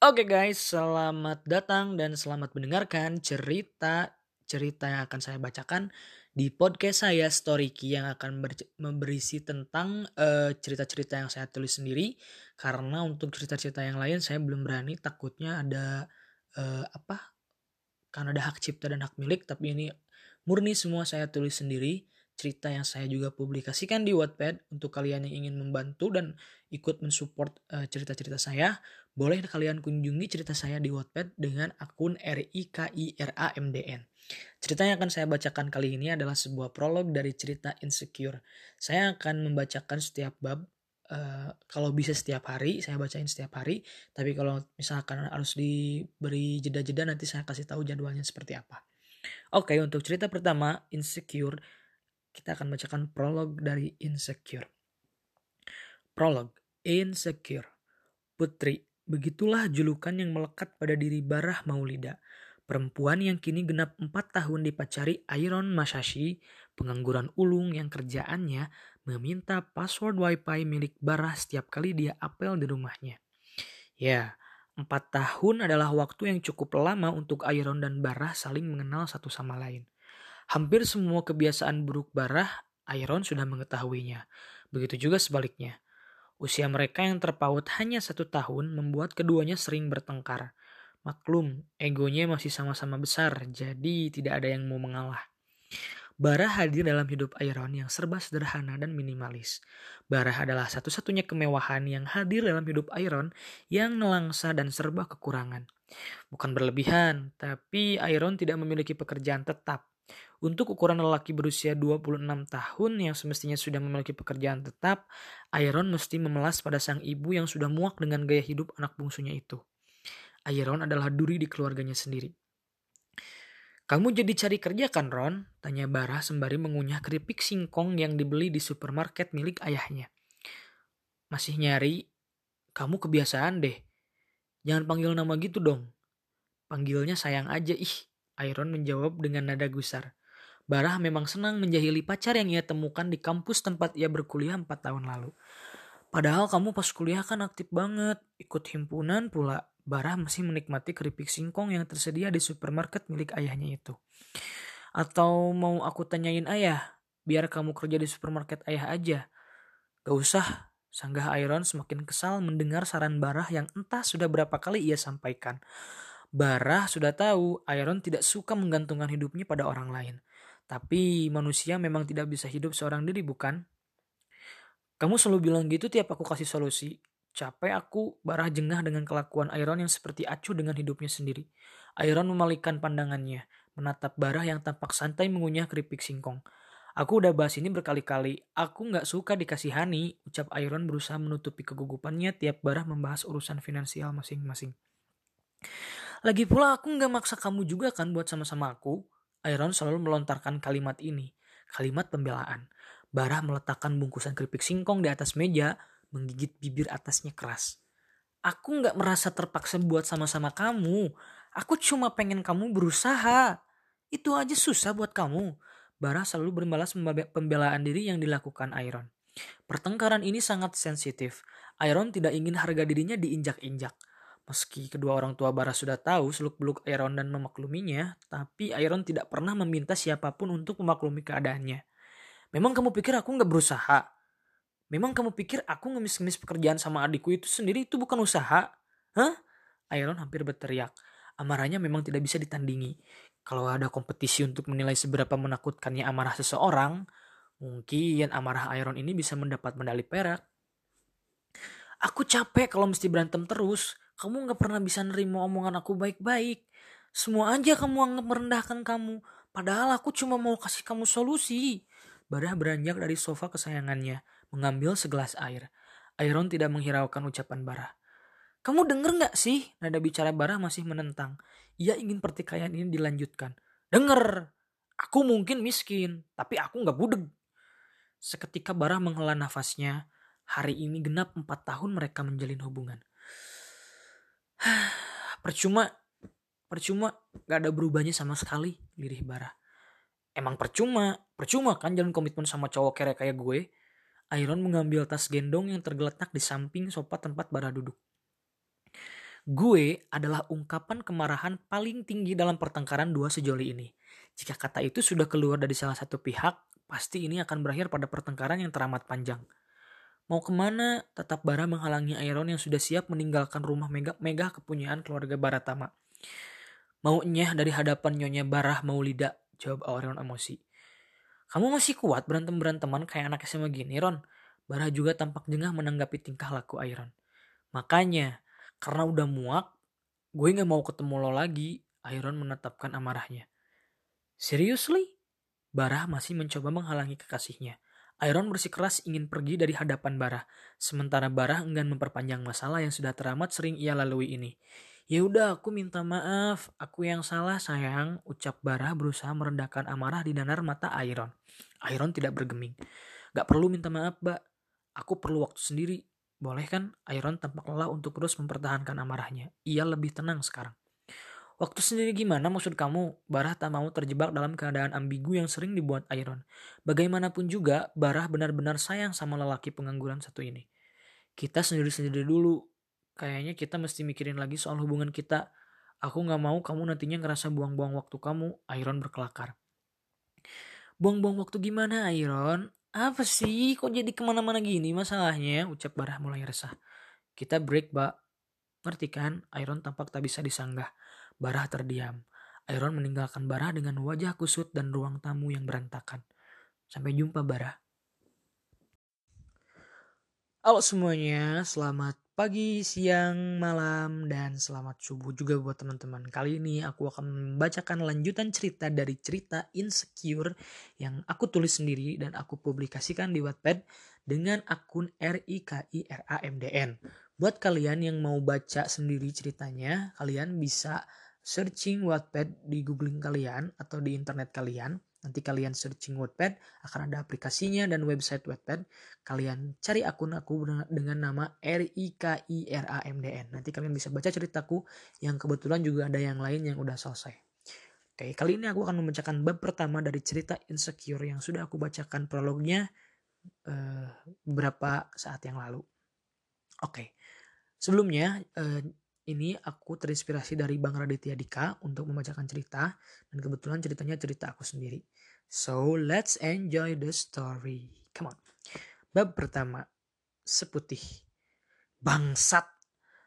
Oke guys, selamat datang dan selamat mendengarkan cerita cerita yang akan saya bacakan di podcast saya Storyki yang akan berisi tentang uh, cerita-cerita yang saya tulis sendiri. Karena untuk cerita-cerita yang lain saya belum berani. Takutnya ada uh, apa? Karena ada hak cipta dan hak milik tapi ini murni semua saya tulis sendiri cerita yang saya juga publikasikan di Wattpad untuk kalian yang ingin membantu dan ikut mensupport uh, cerita-cerita saya, boleh kalian kunjungi cerita saya di Wattpad dengan akun RIKIRAMDN. Cerita yang akan saya bacakan kali ini adalah sebuah prolog dari cerita Insecure. Saya akan membacakan setiap bab Uh, kalau bisa setiap hari saya bacain setiap hari tapi kalau misalkan harus diberi jeda-jeda nanti saya kasih tahu jadwalnya seperti apa oke untuk cerita pertama insecure kita akan bacakan prolog dari Insecure. Prolog Insecure. Putri, begitulah julukan yang melekat pada diri Barah Maulida, perempuan yang kini genap empat tahun dipacari Iron Masashi, pengangguran ulung yang kerjaannya meminta password wifi milik Barah setiap kali dia apel di rumahnya. Ya, empat tahun adalah waktu yang cukup lama untuk Iron dan Barah saling mengenal satu sama lain. Hampir semua kebiasaan buruk Barah, Iron sudah mengetahuinya. Begitu juga sebaliknya. Usia mereka yang terpaut hanya satu tahun membuat keduanya sering bertengkar. Maklum, egonya masih sama-sama besar, jadi tidak ada yang mau mengalah. Barah hadir dalam hidup Iron yang serba sederhana dan minimalis. Barah adalah satu-satunya kemewahan yang hadir dalam hidup Iron yang nelangsa dan serba kekurangan. Bukan berlebihan, tapi Iron tidak memiliki pekerjaan tetap. Untuk ukuran lelaki berusia 26 tahun yang semestinya sudah memiliki pekerjaan tetap, Iron mesti memelas pada sang ibu yang sudah muak dengan gaya hidup anak bungsunya itu. Iron adalah duri di keluarganya sendiri. Kamu jadi cari kerja kan Ron? Tanya Barah sembari mengunyah keripik singkong yang dibeli di supermarket milik ayahnya. Masih nyari? Kamu kebiasaan deh. Jangan panggil nama gitu dong. Panggilnya sayang aja ih. Iron menjawab dengan nada gusar. Barah memang senang menjahili pacar yang ia temukan di kampus tempat ia berkuliah empat tahun lalu. Padahal kamu pas kuliah kan aktif banget, ikut himpunan pula. Barah masih menikmati keripik singkong yang tersedia di supermarket milik ayahnya itu. Atau mau aku tanyain ayah, biar kamu kerja di supermarket ayah aja. Gak usah, sanggah Iron semakin kesal mendengar saran Barah yang entah sudah berapa kali ia sampaikan. Barah sudah tahu Iron tidak suka menggantungkan hidupnya pada orang lain. Tapi manusia memang tidak bisa hidup seorang diri, bukan? Kamu selalu bilang gitu tiap aku kasih solusi. Capek aku, Barah jengah dengan kelakuan Iron yang seperti acuh dengan hidupnya sendiri. Iron memalingkan pandangannya, menatap Barah yang tampak santai mengunyah keripik singkong. Aku udah bahas ini berkali-kali. Aku nggak suka dikasihani, ucap Iron berusaha menutupi kegugupannya tiap Barah membahas urusan finansial masing-masing. Lagi pula aku nggak maksa kamu juga kan buat sama-sama aku. Iron selalu melontarkan kalimat ini, kalimat pembelaan. Barah meletakkan bungkusan keripik singkong di atas meja, menggigit bibir atasnya keras. Aku nggak merasa terpaksa buat sama-sama kamu. Aku cuma pengen kamu berusaha. Itu aja susah buat kamu. Barah selalu berbalas pembelaan diri yang dilakukan Iron. Pertengkaran ini sangat sensitif. Iron tidak ingin harga dirinya diinjak-injak. Meski kedua orang tua Bara sudah tahu seluk-beluk Iron dan memakluminya, tapi Iron tidak pernah meminta siapa pun untuk memaklumi keadaannya. Memang kamu pikir aku nggak berusaha? Memang kamu pikir aku ngemis-ngemis pekerjaan sama adikku itu sendiri itu bukan usaha? Hah? Iron hampir berteriak. Amarahnya memang tidak bisa ditandingi. Kalau ada kompetisi untuk menilai seberapa menakutkannya amarah seseorang, mungkin amarah Iron ini bisa mendapat medali perak. Aku capek kalau mesti berantem terus. Kamu gak pernah bisa nerima omongan aku baik-baik. Semua aja kamu anggap merendahkan kamu. Padahal aku cuma mau kasih kamu solusi. Barah beranjak dari sofa kesayangannya, mengambil segelas air. Iron tidak menghiraukan ucapan Barah. Kamu denger gak sih? Nada bicara Barah masih menentang. Ia ingin pertikaian ini dilanjutkan. Denger! Aku mungkin miskin, tapi aku gak budeg. Seketika Barah menghela nafasnya. Hari ini genap empat tahun mereka menjalin hubungan. percuma, percuma gak ada berubahnya sama sekali, lirih Bara. Emang percuma, percuma kan jalan komitmen sama cowok kere kayak gue. Iron mengambil tas gendong yang tergeletak di samping sofa tempat Bara duduk. Gue adalah ungkapan kemarahan paling tinggi dalam pertengkaran dua sejoli ini. Jika kata itu sudah keluar dari salah satu pihak, pasti ini akan berakhir pada pertengkaran yang teramat panjang. Mau ke mana? Tetap Bara menghalangi Iron yang sudah siap meninggalkan rumah megah, megah kepunyaan keluarga Baratama. Maunya dari hadapan Nyonya Barah Maulida, jawab Iron emosi. Kamu masih kuat berantem-beranteman kayak anak SMA gini, Ron? Barah juga tampak jengah menanggapi tingkah laku Iron. Makanya, karena udah muak, gue gak mau ketemu lo lagi, Iron menetapkan amarahnya. Seriously? Barah masih mencoba menghalangi kekasihnya. Iron bersikeras ingin pergi dari hadapan Barah, sementara Barah enggan memperpanjang masalah yang sudah teramat sering ia lalui ini. Ya udah, aku minta maaf, aku yang salah sayang, ucap Barah berusaha merendahkan amarah di danar mata Iron. Iron tidak bergeming. Gak perlu minta maaf, Mbak. Aku perlu waktu sendiri. Boleh kan? Iron tampak lelah untuk terus mempertahankan amarahnya. Ia lebih tenang sekarang. Waktu sendiri gimana maksud kamu? Barah tak mau terjebak dalam keadaan ambigu yang sering dibuat Iron. Bagaimanapun juga, Barah benar-benar sayang sama lelaki pengangguran satu ini. Kita sendiri-sendiri dulu. Kayaknya kita mesti mikirin lagi soal hubungan kita. Aku gak mau kamu nantinya ngerasa buang-buang waktu kamu, Iron berkelakar. Buang-buang waktu gimana, Iron? Apa sih? Kok jadi ke mana-mana gini masalahnya? Ucap Barah mulai resah. Kita break, Mbak. Ngerti kan? Iron tampak tak bisa disanggah. Barah terdiam. Iron meninggalkan Barah dengan wajah kusut dan ruang tamu yang berantakan. Sampai jumpa Barah. Halo semuanya, selamat pagi, siang, malam, dan selamat subuh juga buat teman-teman. Kali ini aku akan membacakan lanjutan cerita dari cerita Insecure yang aku tulis sendiri dan aku publikasikan di Wattpad dengan akun RIKIRAMDN. Buat kalian yang mau baca sendiri ceritanya, kalian bisa searching Wattpad di googling kalian atau di internet kalian. Nanti kalian searching Wattpad, akan ada aplikasinya dan website Wattpad. Kalian cari akun aku dengan nama R I K I R A M D N. Nanti kalian bisa baca ceritaku yang kebetulan juga ada yang lain yang udah selesai. Oke, kali ini aku akan membacakan bab pertama dari cerita Insecure yang sudah aku bacakan prolognya uh, beberapa saat yang lalu. Oke, sebelumnya uh, ini aku terinspirasi dari Bang Raditya Dika untuk membacakan cerita dan kebetulan ceritanya cerita aku sendiri. So let's enjoy the story. Come on. Bab pertama, seputih. Bangsat.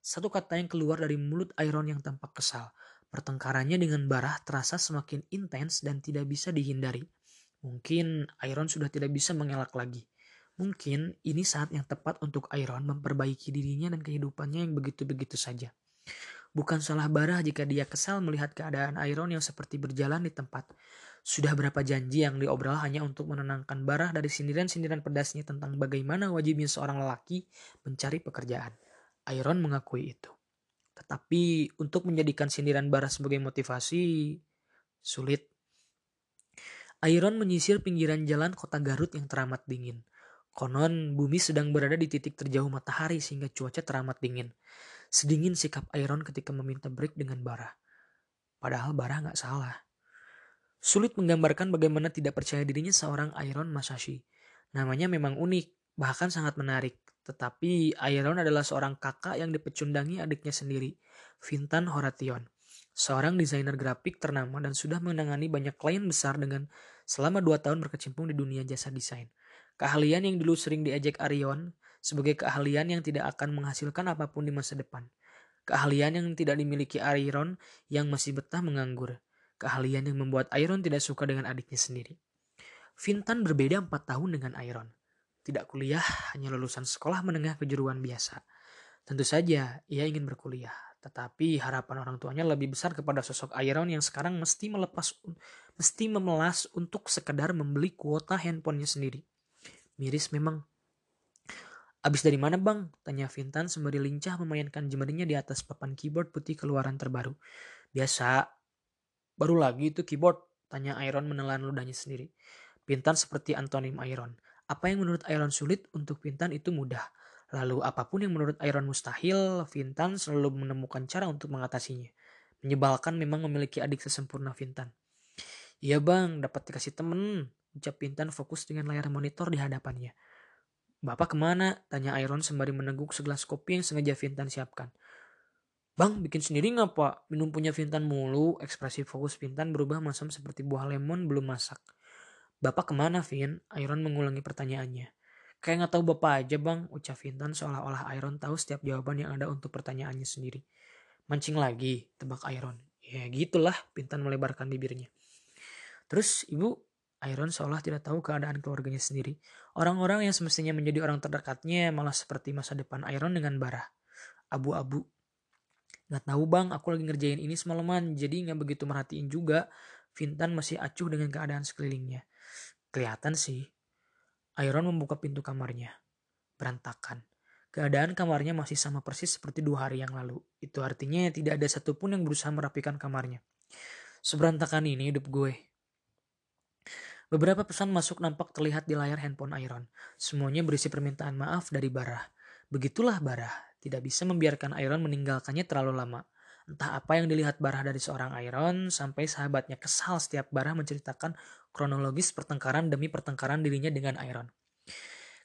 Satu kata yang keluar dari mulut Iron yang tampak kesal. Pertengkarannya dengan Barah terasa semakin intens dan tidak bisa dihindari. Mungkin Iron sudah tidak bisa mengelak lagi. Mungkin ini saat yang tepat untuk Iron memperbaiki dirinya dan kehidupannya yang begitu-begitu saja. Bukan salah Barah jika dia kesal melihat keadaan Iron yang seperti berjalan di tempat. Sudah berapa janji yang diobrol hanya untuk menenangkan Barah dari sindiran-sindiran pedasnya tentang bagaimana wajibnya seorang lelaki mencari pekerjaan. Iron mengakui itu. Tetapi untuk menjadikan sindiran Barah sebagai motivasi, sulit. Iron menyisir pinggiran jalan kota Garut yang teramat dingin. Konon bumi sedang berada di titik terjauh matahari sehingga cuaca teramat dingin. Sedingin sikap Iron ketika meminta break dengan Barah. Padahal Barah nggak salah. Sulit menggambarkan bagaimana tidak percaya dirinya seorang Iron Masashi. Namanya memang unik, bahkan sangat menarik. Tetapi Iron adalah seorang kakak yang dipecundangi adiknya sendiri, Vintan Horation. Seorang desainer grafik ternama dan sudah menangani banyak klien besar dengan selama dua tahun berkecimpung di dunia jasa desain. Keahlian yang dulu sering diajak Arion sebagai keahlian yang tidak akan menghasilkan apa pun di masa depan. Keahlian yang tidak dimiliki Iron yang masih betah menganggur. Keahlian yang membuat Iron tidak suka dengan adiknya sendiri. Vintan berbeda empat tahun dengan Iron. Tidak kuliah, hanya lulusan sekolah menengah kejuruan biasa. Tentu saja ia ingin berkuliah, tetapi harapan orang tuanya lebih besar kepada sosok Iron yang sekarang mesti melepas mesti memelas untuk sekedar membeli kuota handphonenya sendiri. Miris memang Abis dari mana bang? Tanya Vintan sembari lincah memainkan jemarinya di atas papan keyboard putih keluaran terbaru. Biasa. Baru lagi itu keyboard? Tanya Iron menelan ludahnya sendiri. Vintan seperti antonim Iron. Apa yang menurut Iron sulit untuk Vintan itu mudah. Lalu apa pun yang menurut Iron mustahil, Vintan selalu menemukan cara untuk mengatasinya. Menyebalkan memang memiliki adik sesempurna Vintan. Iya bang, dapat dikasih temen. Ucap Vintan fokus dengan layar monitor di hadapannya. Bapak ke mana? Tanya Iron sembari meneguk segelas kopi yang sengaja Vintan siapkan. Bang, bikin sendiri nggak pak? Minum punya Vintan mulu, ekspresi fokus Vintan berubah masam seperti buah lemon belum masak. Bapak ke mana, Vin? Iron mengulangi pertanyaannya. Kayak nggak tahu bapak aja bang, ucap Vintan seolah-olah Iron tahu setiap jawaban yang ada untuk pertanyaannya sendiri. Mancing lagi, tebak Iron. Ya gitulah, Vintan melebarkan bibirnya. Terus ibu, Iron seolah tidak tahu keadaan keluarganya sendiri. Orang-orang yang semestinya menjadi orang terdekatnya malah seperti masa depan Iron dengan Barah. Abu-abu Nggak tahu bang, aku lagi ngerjain ini semalaman, jadi nggak begitu merhatiin juga. Vintan masih acuh dengan keadaan sekelilingnya. Kelihatan sih. Iron membuka pintu kamarnya. Berantakan. Keadaan kamarnya masih sama persis seperti dua hari yang lalu. Itu artinya tidak ada satupun yang berusaha merapikan kamarnya. Seberantakan ini hidup gue. Beberapa pesan masuk nampak terlihat di layar handphone Iron. Semuanya berisi permintaan maaf dari Barah. Begitulah Barah, tidak bisa membiarkan Iron meninggalkannya terlalu lama. Entah apa yang dilihat Barah dari seorang Iron, sampai sahabatnya kesal setiap Barah menceritakan kronologis pertengkaran demi pertengkaran dirinya dengan Iron.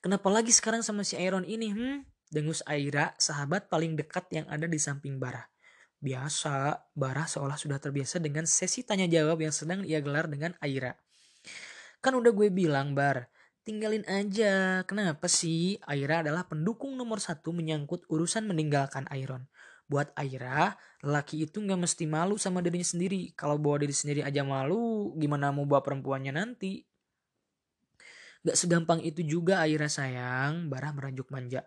Kenapa lagi sekarang sama si Iron ini, hmm? Dengus Aira, sahabat paling dekat yang ada di samping Barah. Biasa, Barah seolah sudah terbiasa dengan sesi tanya jawab yang sedang ia gelar dengan Aira. Kan udah gue bilang, Bar, Tinggalin aja. Kenapa sih? Aira adalah pendukung nomor satu menyangkut urusan meninggalkan Iron. Buat Aira, laki itu nggak mesti malu sama dirinya sendiri. Kalau bawa diri sendiri aja malu, gimana mau bawa perempuannya nanti? Gak segampang itu juga Aira sayang, Barah merajuk manja.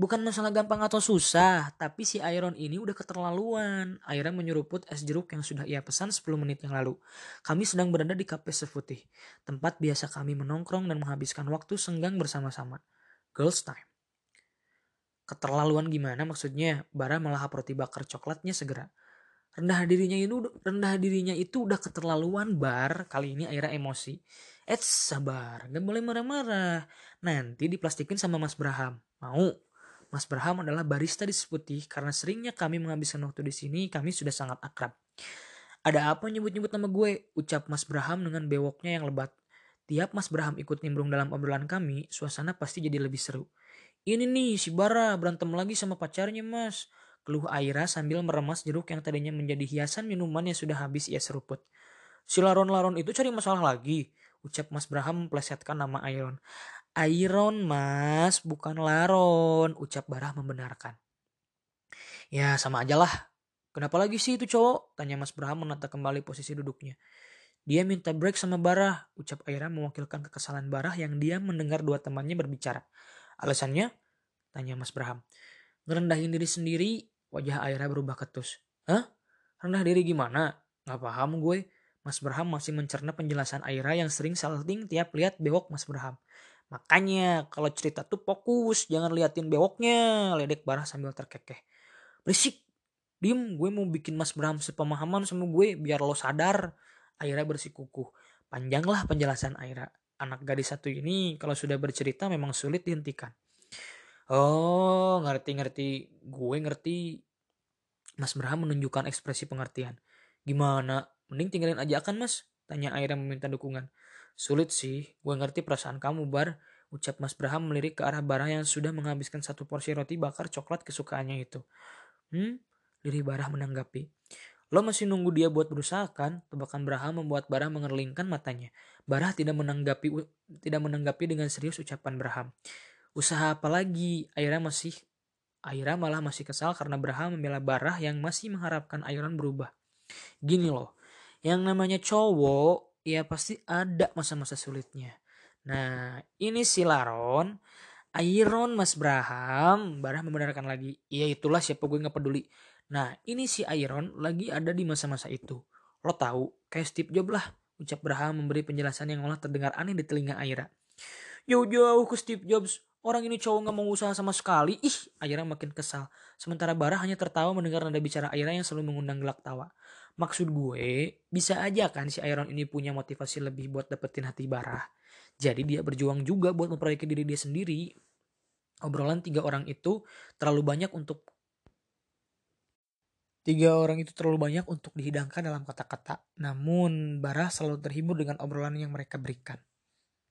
Bukan masalah gampang atau susah, tapi si Iron ini udah keterlaluan. Iron menyeruput es jeruk yang sudah ia pesan 10 menit yang lalu. Kami sedang berada di kafe seputih, tempat biasa kami menongkrong dan menghabiskan waktu senggang bersama-sama. Girls time. Keterlaluan gimana maksudnya? Bara melahap roti bakar coklatnya segera. Rendah dirinya itu rendah dirinya itu udah keterlaluan bar. Kali ini Aira emosi. Eh sabar, gak boleh marah-marah. Nanti diplastikin sama Mas Braham. Mau? Mas Braham adalah barista di Seputih karena seringnya kami menghabiskan waktu di sini, kami sudah sangat akrab. Ada apa nyebut-nyebut nama gue? Ucap Mas Braham dengan bewoknya yang lebat. Tiap Mas Braham ikut nimbrung dalam obrolan kami, suasana pasti jadi lebih seru. Ini nih si Bara berantem lagi sama pacarnya mas. Keluh Aira sambil meremas jeruk yang tadinya menjadi hiasan minuman yang sudah habis ia seruput. Si laron-laron itu cari masalah lagi. Ucap Mas Braham memplesetkan nama Iron. Iron mas, bukan laron, ucap Barah membenarkan. Ya sama aja lah. Kenapa lagi sih itu cowok? Tanya Mas Braham menata kembali posisi duduknya. Dia minta break sama Barah, ucap Aira mewakilkan kekesalan Barah yang dia mendengar dua temannya berbicara. Alasannya? Tanya Mas Braham. Ngerendahin diri sendiri, wajah Aira berubah ketus. Hah? Rendah diri gimana? Gak paham gue. Mas Braham masih mencerna penjelasan Aira yang sering salting tiap lihat bewok Mas Braham. Makanya kalau cerita tuh fokus, jangan liatin bewoknya, ledek Barah sambil terkekeh. Berisik, diem gue mau bikin Mas Bram sepemahaman sama gue biar lo sadar. Aira bersikukuh. Panjanglah penjelasan Aira. Anak gadis satu ini kalau sudah bercerita memang sulit dihentikan. Oh, ngerti-ngerti. Gue ngerti. Mas Bram menunjukkan ekspresi pengertian. Gimana? Mending tinggalin aja kan mas? Tanya Aira meminta dukungan. Sulit sih, gue ngerti perasaan kamu bar, ucap Mas Braham melirik ke arah Barah yang sudah menghabiskan satu porsi roti bakar coklat kesukaannya itu. Hmm, diri Barah menanggapi. Lo masih nunggu dia buat berusaha kan? Tebakan Braham membuat Barah mengerlingkan matanya. Barah tidak menanggapi tidak menanggapi dengan serius ucapan Braham. Usaha apa lagi? Aira masih Aira malah masih kesal karena Braham membela Barah yang masih mengharapkan Airan berubah. Gini loh, yang namanya cowok ya pasti ada masa-masa sulitnya. Nah, ini si Laron, Iron Mas Braham, Barah membenarkan lagi. Iya itulah siapa gue nggak peduli. Nah, ini si Iron lagi ada di masa-masa itu. Lo tahu, kayak Steve Jobs lah. Ucap Braham memberi penjelasan yang malah terdengar aneh di telinga Aira. Jauh-jauh ke Steve Jobs, orang ini cowok nggak mau usaha sama sekali. Ih, Aira makin kesal. Sementara Barah hanya tertawa mendengar nada bicara Aira yang selalu mengundang gelak tawa. Maksud gue, bisa aja kan si Iron ini punya motivasi lebih buat dapetin hati Barah. Jadi dia berjuang juga buat memperbaiki diri dia sendiri. Obrolan tiga orang itu terlalu banyak untuk Tiga orang itu terlalu banyak untuk dihidangkan dalam kata-kata. Namun, Barah selalu terhibur dengan obrolan yang mereka berikan.